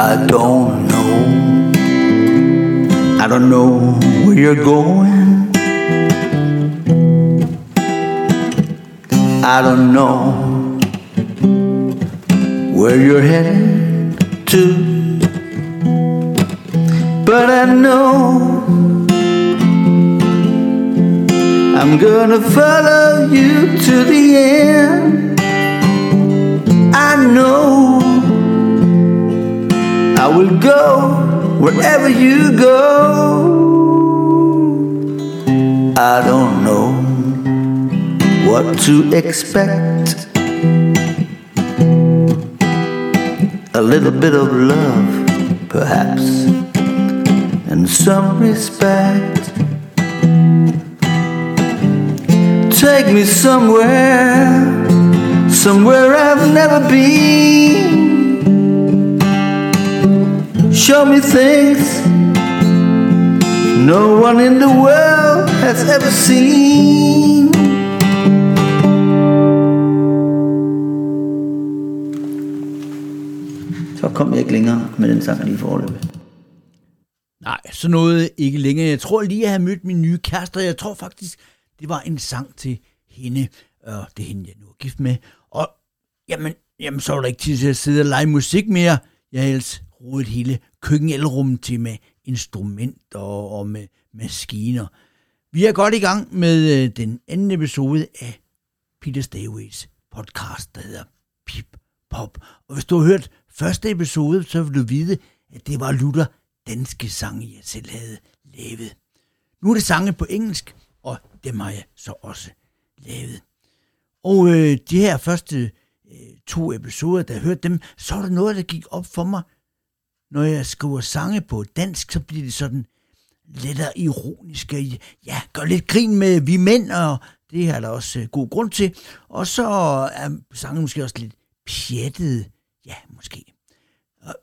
I don't know. I don't know where you're going. I don't know where you're headed to. But I know I'm gonna follow you to the end. I know I will go wherever you go. I don't know what to expect. A little bit of love, perhaps, and some respect. Take me somewhere, somewhere I've never been. Show me things no one in the world has ever seen. Så kom jeg ikke længere med den sang lige forløbet. Nej, så noget ikke længere. Jeg tror lige, at jeg har mødt min nye kæreste, og jeg tror faktisk, det var en sang til hende, og det er hende, jeg nu er gift med. Og jamen, jamen så var der ikke tid til at sidde og lege musik mere. Jeg har rodet hele køkkenelrummet til med instrumenter og med maskiner. Vi er godt i gang med øh, den anden episode af Peter Stairways podcast, der hedder Pip Pop. Og hvis du har hørt første episode, så vil du vide, at det var Luther danske sange, jeg selv havde lavet. Nu er det sange på engelsk, og dem har jeg så også lavet. Og øh, de her første øh, to episoder, der jeg hørte dem, så var der noget, der gik op for mig. Når jeg skriver sange på dansk, så bliver det sådan lidt ironiske. Ja, gør lidt grin med vi mænd, og det er der også øh, god grund til. Og så er sangen måske også lidt pjattet. Ja, måske.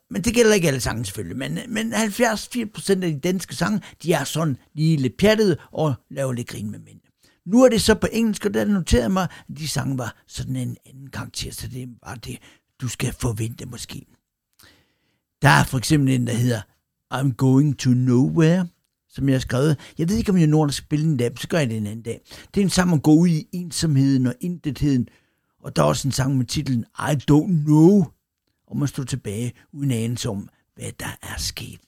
Men det gælder ikke alle sange selvfølgelig, men, men 70-80% af de danske sange, de er sådan lige lidt pjattede og laver lidt grin med mænd. Nu er det så på engelsk, og der noterede mig, at de sange var sådan en anden karakter, så det var det, du skal forvente måske. Der er for eksempel en, der hedder I'm Going to Nowhere, som jeg har skrevet. Jeg ved ikke, om jeg når at spille en dag, så gør jeg det en anden dag. Det er en sang om at gå ud i ensomheden og intetheden, og der er også en sang med titlen I Don't Know, og man står tilbage uden anelse om, hvad der er sket.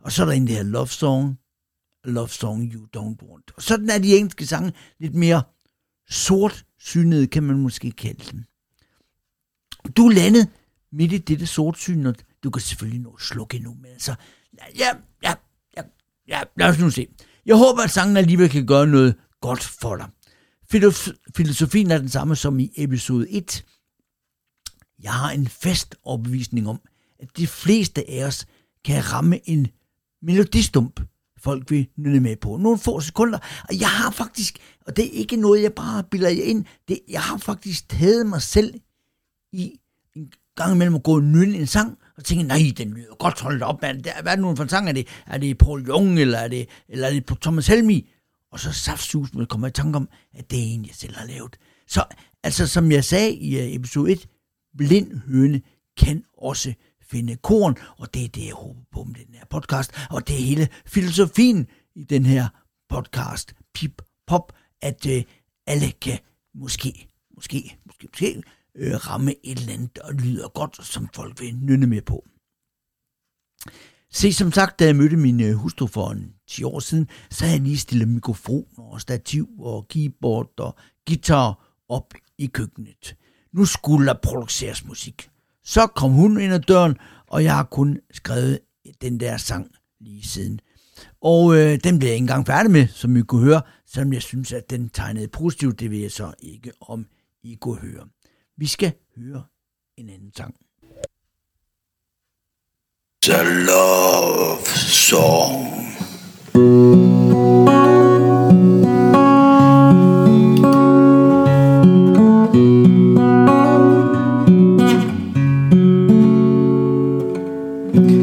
Og så er der en, der hedder Love Song, Love Song You Don't Want. Og sådan er de engelske sange lidt mere sortsynede, kan man måske kalde dem. Du landede midt i dette sortsyn, og du kan selvfølgelig nå at slukke endnu, men altså, ja, ja, ja, ja, lad os nu se. Jeg håber, at sangen alligevel kan gøre noget godt for dig. Filosofien er den samme som i episode 1. Jeg har en fast opbevisning om, at de fleste af os kan ramme en melodistump, folk vil nynne med på. Nogle få sekunder. Og jeg har faktisk, og det er ikke noget, jeg bare bilder jer ind, det, jeg har faktisk taget mig selv i en gang imellem at gå og nynne en sang, og tænke, nej, den lyder godt holdt op, man. Hvad er det nu for en sang? Er det, er det Paul Young, eller er det, eller er det Thomas Helmi? Og så saftsus, med kommer i tanke om, at det er en, jeg selv har lavet. Så altså, som jeg sagde i øh, episode 1, blind høne kan også finde korn, og det er det, jeg håber på med den her podcast, og det er hele filosofien i den her podcast, Pip Pop, at øh, alle kan måske, måske, måske, måske øh, ramme et eller andet, der lyder godt, som folk vil nynne med på. Se, som sagt, da jeg mødte min øh, hustru for en 10 år siden, så havde jeg lige stillet mikrofon og stativ og keyboard og guitar op i køkkenet. Nu skulle der produceres musik. Så kom hun ind ad døren, og jeg har kun skrevet den der sang lige siden. Og øh, den blev jeg ikke engang færdig med, som I kunne høre, selvom jeg synes, at den tegnede positivt. Det vil jeg så ikke, om I kunne høre. Vi skal høre en anden sang. The love song.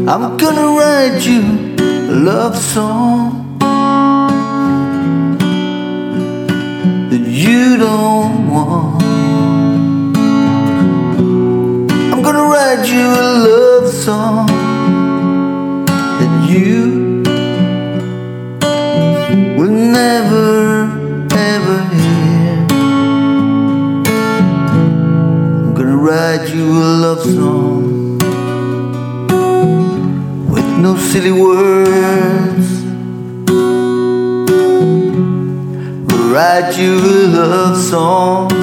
I'm gonna write you a love song that you don't write you a love song that you will never ever hear. I'm gonna write you a love song with no silly words. Write you a love song.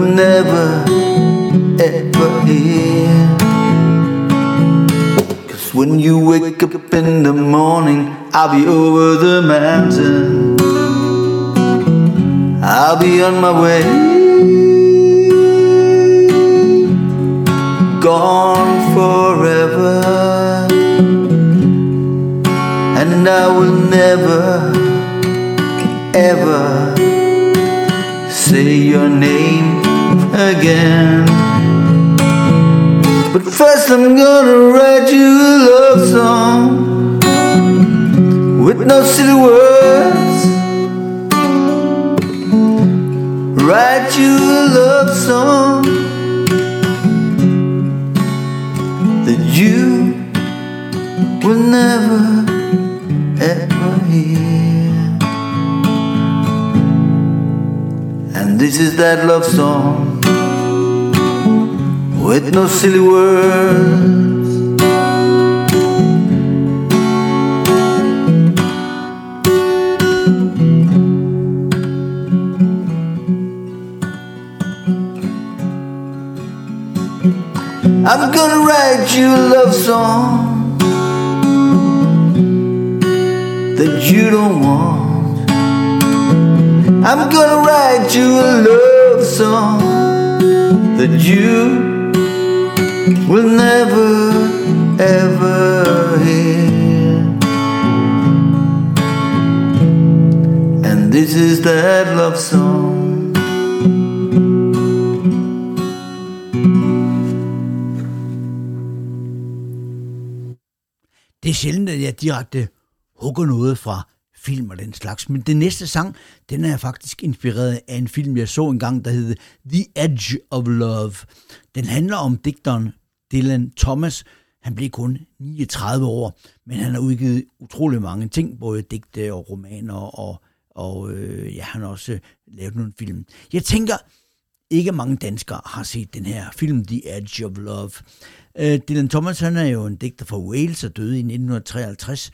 Will never ever hear. Cause when you wake up in the morning, I'll be over the mountain. I'll be on my way. Gone forever. And I will never, ever say your name again. But first, I'm gonna write you a love song with no silly words. Write you a love song that you will never ever hear. And this is that love song with no silly words. I'm gonna write you a love song that you don't want. I'm gonna write you a love song that you will never ever hear. And this is that love song. Det er sjældent, at jeg direkte hugger noget fra film og den slags. Men den næste sang, den er faktisk inspireret af en film, jeg så engang, der hedder The Edge of Love. Den handler om digteren Dylan Thomas. Han blev kun 39 år, men han har udgivet utrolig mange ting, både digte og romaner, og, og øh, ja, han har også øh, lavet nogle film. Jeg tænker, ikke mange danskere har set den her film, The Edge of Love. Øh, Dylan Thomas, han er jo en digter fra Wales og døde i 1953.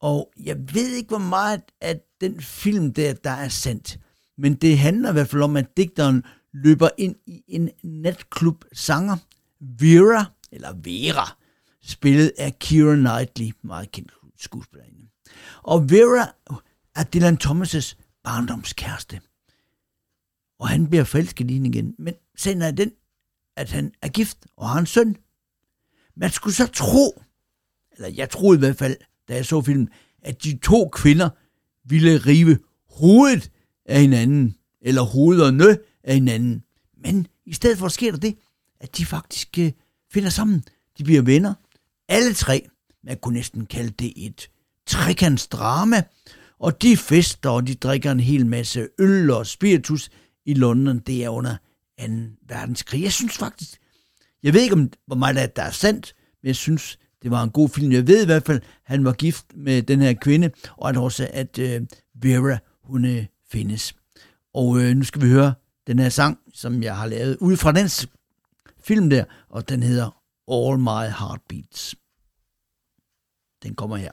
Og jeg ved ikke, hvor meget af den film der, der er sandt. Men det handler i hvert fald om, at digteren løber ind i en natklub sanger, Vera, eller Vera, spillet af Keira Knightley, meget kendt skuespillerinde. Og Vera er Dylan Thomas' barndomskæreste. Og han bliver forelsket i hende igen. Men sagen er den, at han er gift og har en søn. Man skulle så tro, eller jeg troede i hvert fald, da jeg så filmen, at de to kvinder ville rive hovedet af hinanden, eller hovederne af hinanden. Men i stedet for sker der det, at de faktisk øh, finder sammen. De bliver venner. Alle tre. Man kunne næsten kalde det et trekantsdrama. Og de fester, og de drikker en hel masse øl og spiritus i London. Det er under 2. verdenskrig. Jeg synes faktisk, jeg ved ikke, om hvor meget der er sandt, men jeg synes, det var en god film. Jeg ved i hvert fald, at han var gift med den her kvinde, og at også, at øh, Vera, hun øh, findes. Og øh, nu skal vi høre den her sang, som jeg har lavet ud fra den film der, og den hedder All My Heartbeats. Den kommer her.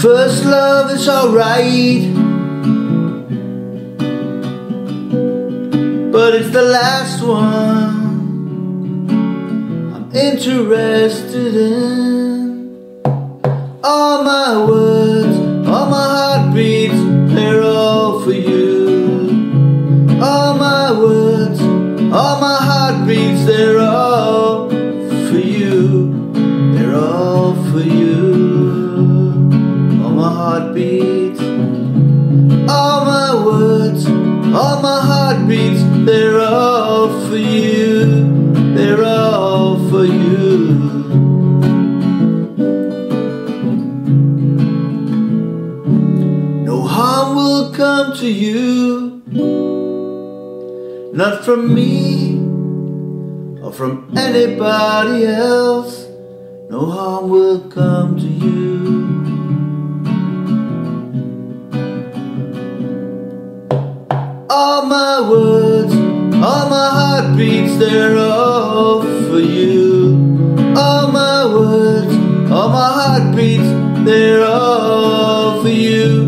First love is alright, but it's the last one I'm interested in. All my words, all my all my heartbeats, they're all for you. They're all for you. All my heartbeats, all my words, all my heartbeats, they're all for you. They're all for you. No harm will come to you, not from me or from anybody else. no harm will come to you. All my words, all my heartbeats, they're all for you. All my words, all my heartbeats, they're all for you.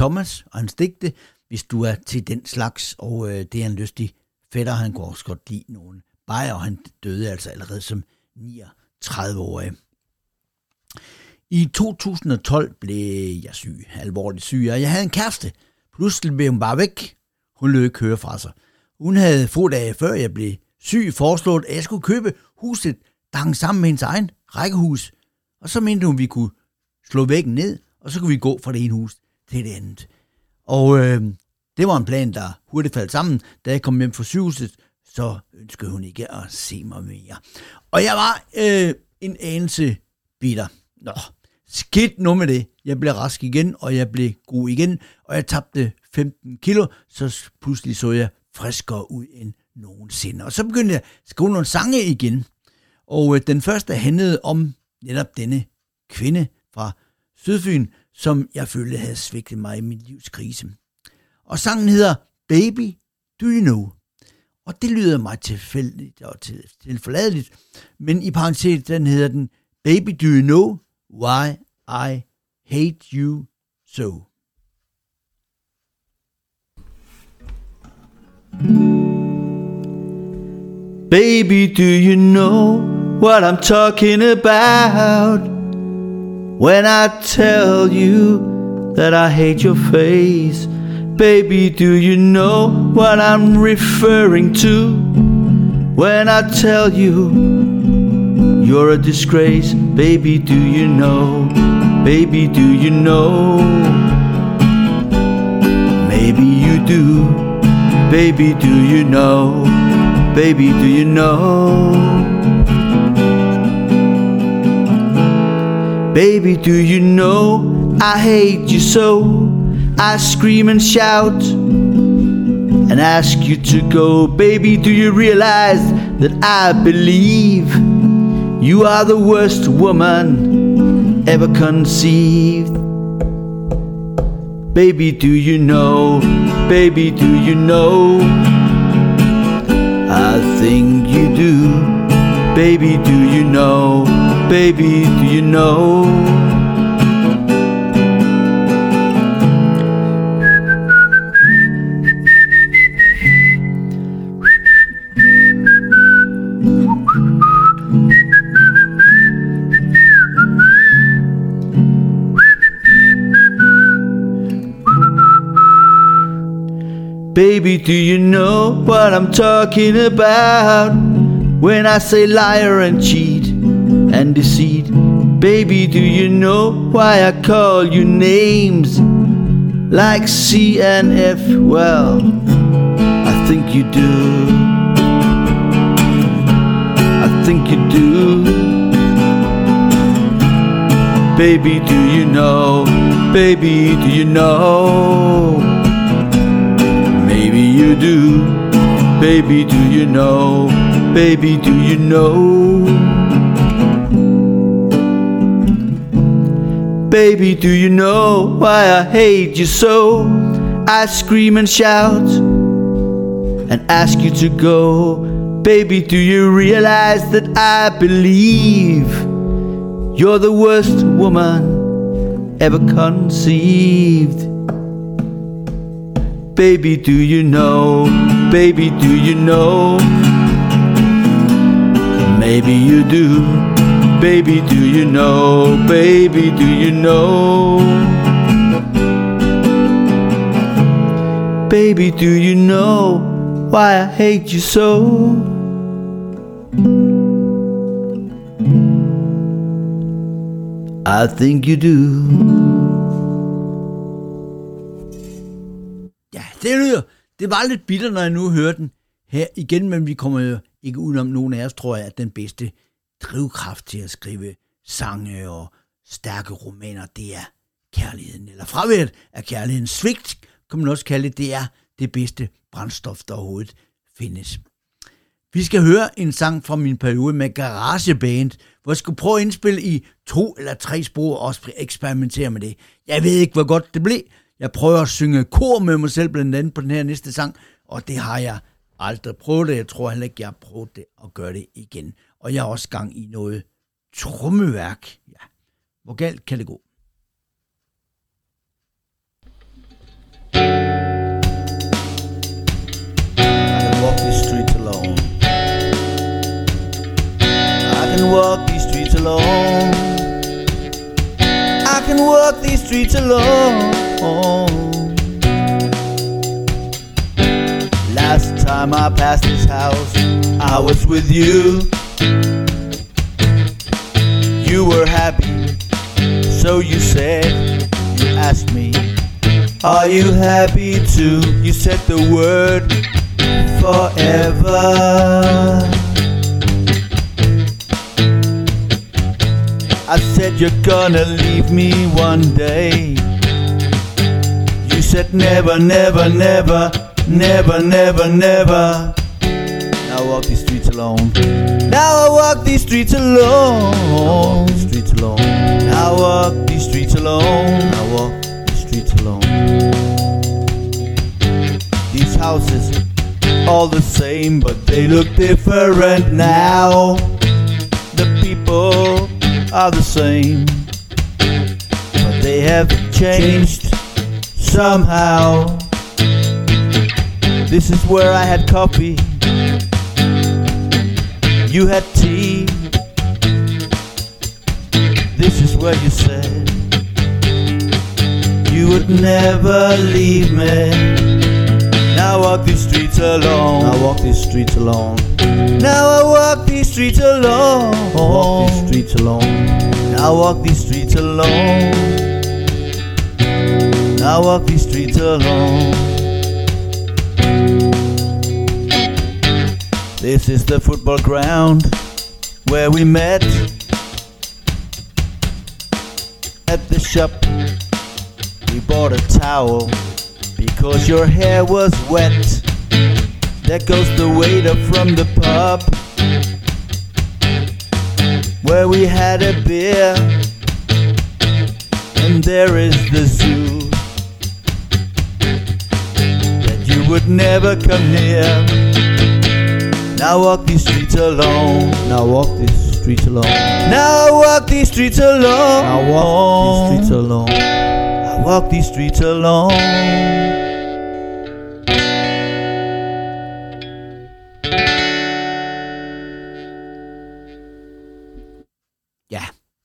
Thomas og hans digte, hvis du er til den slags, og øh, det er en lystig fætter, han går også godt lide nogen bajer, og han døde altså allerede som 39-årig. I 2012 blev jeg syg, alvorligt syg, og jeg havde en kæreste. Pludselig blev hun bare væk. Hun lød ikke høre fra sig. Hun havde få dage før jeg blev syg foreslået, at jeg skulle købe huset, der hang sammen med hendes egen rækkehus. Og så mente hun, vi kunne slå væggen ned, og så kunne vi gå fra det ene hus til det andet. Og øh, det var en plan, der hurtigt faldt sammen. Da jeg kom hjem fra sygehuset, så ønskede hun ikke at se mig mere. Og jeg var øh, en anelse bitter. Nå, skidt nu med det. Jeg blev rask igen, og jeg blev god igen, og jeg tabte 15 kilo, så pludselig så jeg friskere ud end nogensinde. Og så begyndte jeg at skrive nogle sange igen. Og øh, den første handlede om netop denne kvinde fra Sydfyn, som jeg følte havde svigtet mig i min livs krise. Og sangen hedder Baby, Do You Know? Og det lyder mig tilfældigt og til, tilforladeligt, men i parentes den hedder den Baby, Do You Know Why I Hate You So? Baby, do you know what I'm talking about? When I tell you that I hate your face, baby, do you know what I'm referring to? When I tell you you're a disgrace, baby, do you know? Baby, do you know? Maybe you do, baby, do you know? Baby, do you know? Baby, do you know I hate you so? I scream and shout and ask you to go. Baby, do you realize that I believe you are the worst woman ever conceived? Baby, do you know? Baby, do you know? I think you do. Baby, do you know? Baby, do you know? Baby, do you know what I'm talking about? When I say liar and cheat deceit, baby, do you know why I call you names like C and F? Well, I think you do. I think you do. Baby, do you know? Baby, do you know? Maybe you do. Baby, do you know? Baby, do you know? Baby, do you know why I hate you so? I scream and shout and ask you to go. Baby, do you realize that I believe you're the worst woman ever conceived? Baby, do you know? Baby, do you know? Maybe you do. Baby, do you know? Baby, do you know? Baby, do you know why I hate you so? I think you do. Ja, det lyder. Det var lidt bitter, når jeg nu hører den her igen, men vi kommer jo ikke udenom nogen af os, tror jeg, at den bedste drivkraft til at skrive sange og stærke romaner, det er kærligheden, eller fraværet af kærligheden. Svigt, kan man også kalde det, det er det bedste brændstof, der overhovedet findes. Vi skal høre en sang fra min periode med GarageBand, hvor jeg skulle prøve at indspille i to eller tre spor og også eksperimentere med det. Jeg ved ikke, hvor godt det blev. Jeg prøver at synge kor med mig selv blandt andet på den her næste sang, og det har jeg aldrig prøvet det. Jeg tror heller ikke, jeg har prøvet det at gøre det igen. Og jeg har også gang i noget trummeværk. Ja, hvor galt kan det gå? walk these streets alone. I can walk these streets alone. Last time I passed this house, I was with you. You were happy, so you said, you asked me, Are you happy too? You said the word forever. I said you're gonna leave me one day. You said never, never, never, never, never, never. I walk these streets alone. Now I walk these streets alone. These streets alone. Now I walk these streets alone. I walk these streets alone. These houses all the same, but they look different now. The people are the same, but they have changed somehow. This is where I had coffee, you had tea. This is what you said you would never leave me. Now I walk these streets alone. I walk these streets alone. Now I walk these streets alone. I walk these streets alone. Now I walk these streets alone. Now I walk these streets alone. This is the football ground where we met at the shop. We bought a towel because your hair was wet. There goes the waiter from the pub where we had a beer. And there is the zoo that you would never come near. Now walk these streets alone. Now walk these streets alone. Now walk these streets alone. Now walk these streets alone. I walk these streets alone.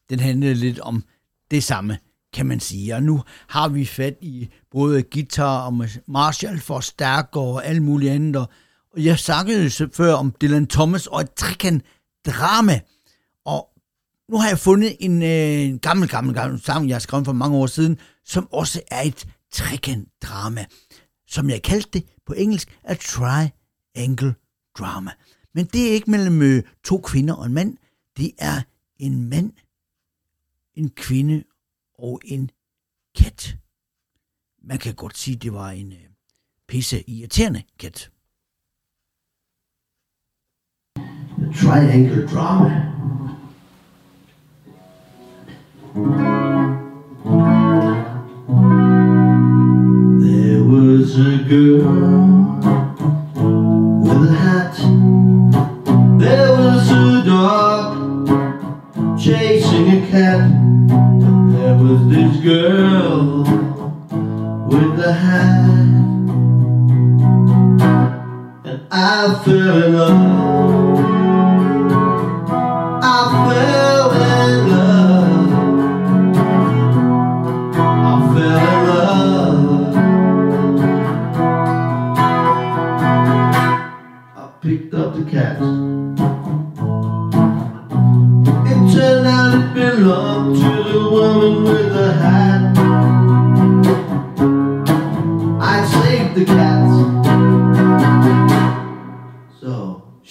den handlede lidt om det samme, kan man sige. Og nu har vi fat i både guitar og Marshall for stærk og alt muligt andet. Og jeg snakkede jo før om Dylan Thomas og et trekant drama. Og nu har jeg fundet en, øh, en gammel, gammel, gammel sang, jeg har skrevet for mange år siden, som også er et trekant drama. Som jeg kaldte det på engelsk, a triangle drama. Men det er ikke mellem øh, to kvinder og en mand. Det er en mand en kvinde og en kat. Man kan godt sige, det var en øh, pisse irriterende kat. Triangle drama. There was a girl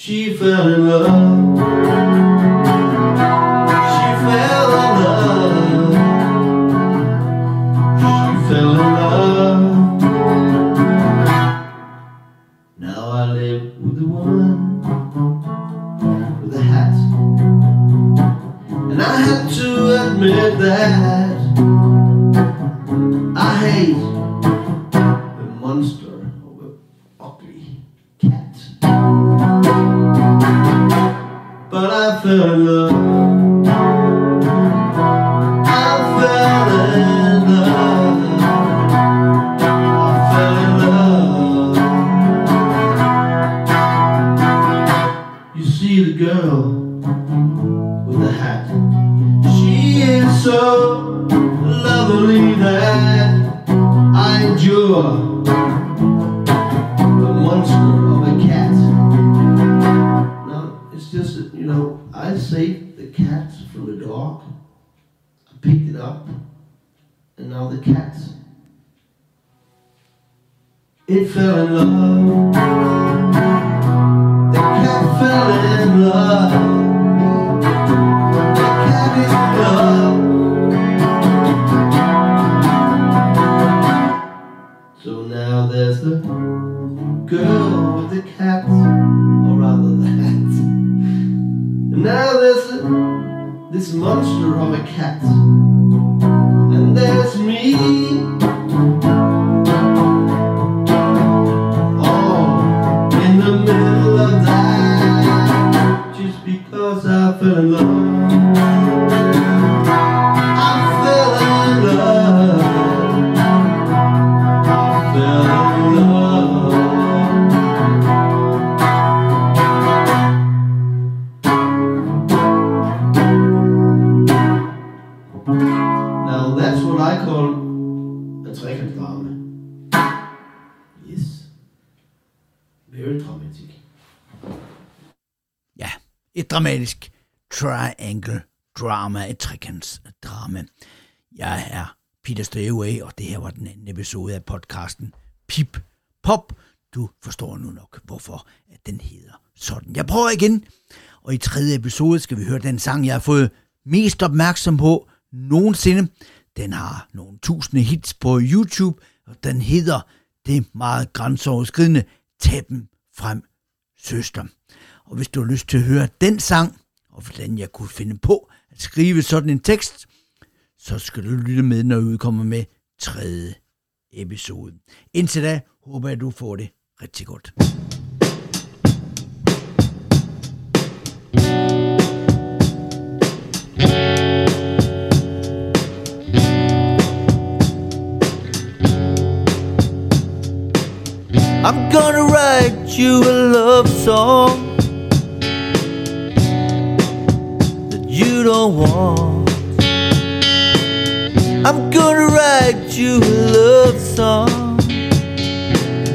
she fell in love. So lovely that I endure the monster of a cat. No, it's just that, you know, I saved the cat from the dog. I picked it up, and now the cat. It fell in love. The cat fell in love. The cat is in love. There's the girl with the cat, or rather the hat. And now there's the, this monster of a cat. And there's me. Trekantsdrama. Jeg er Peter Støjeway, og det her var den anden episode af podcasten Pip Pop. Du forstår nu nok, hvorfor at den hedder sådan. Jeg prøver igen, og i tredje episode skal vi høre den sang, jeg har fået mest opmærksom på nogensinde. Den har nogle tusinde hits på YouTube, og den hedder det meget grænseoverskridende Tag dem frem, søster. Og hvis du har lyst til at høre den sang, og hvordan jeg kunne finde på at skrive sådan en tekst, så skal du lytte med, når vi udkommer med tredje episode. Indtil da håber jeg, du får det rigtig godt. I'm gonna write you a love song don't want. I'm gonna write you a love song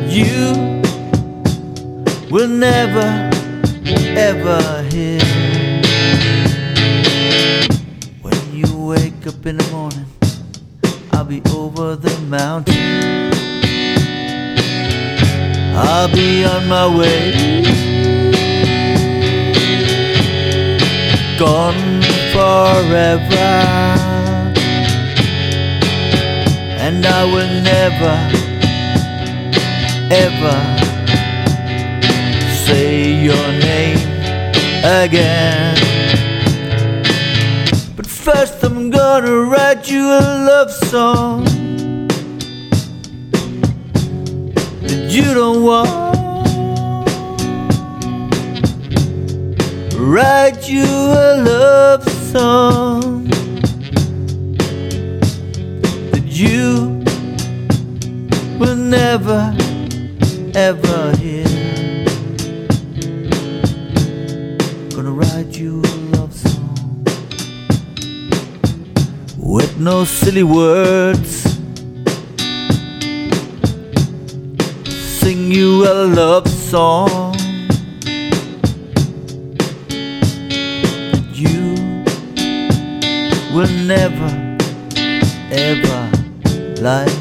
you will never ever hear. When you wake up in the morning, I'll be over the mountain. I'll be on my way. Gone forever. And I will never, ever say your name again. But first, I'm gonna write you a love song. that you don't want. Write you a love song that you will never ever hear. Gonna write you a love song with no silly words. sing you a love song will never, ever like.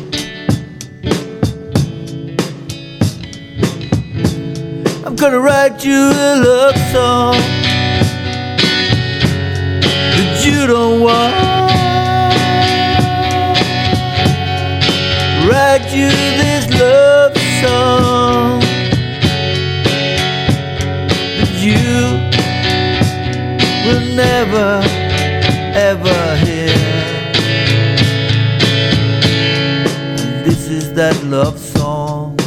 I'm gonna write you a love song that you don't want. Write you this love song that you will never love song.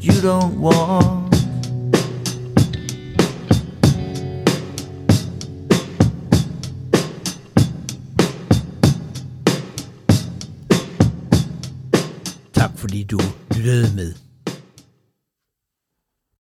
You don't want.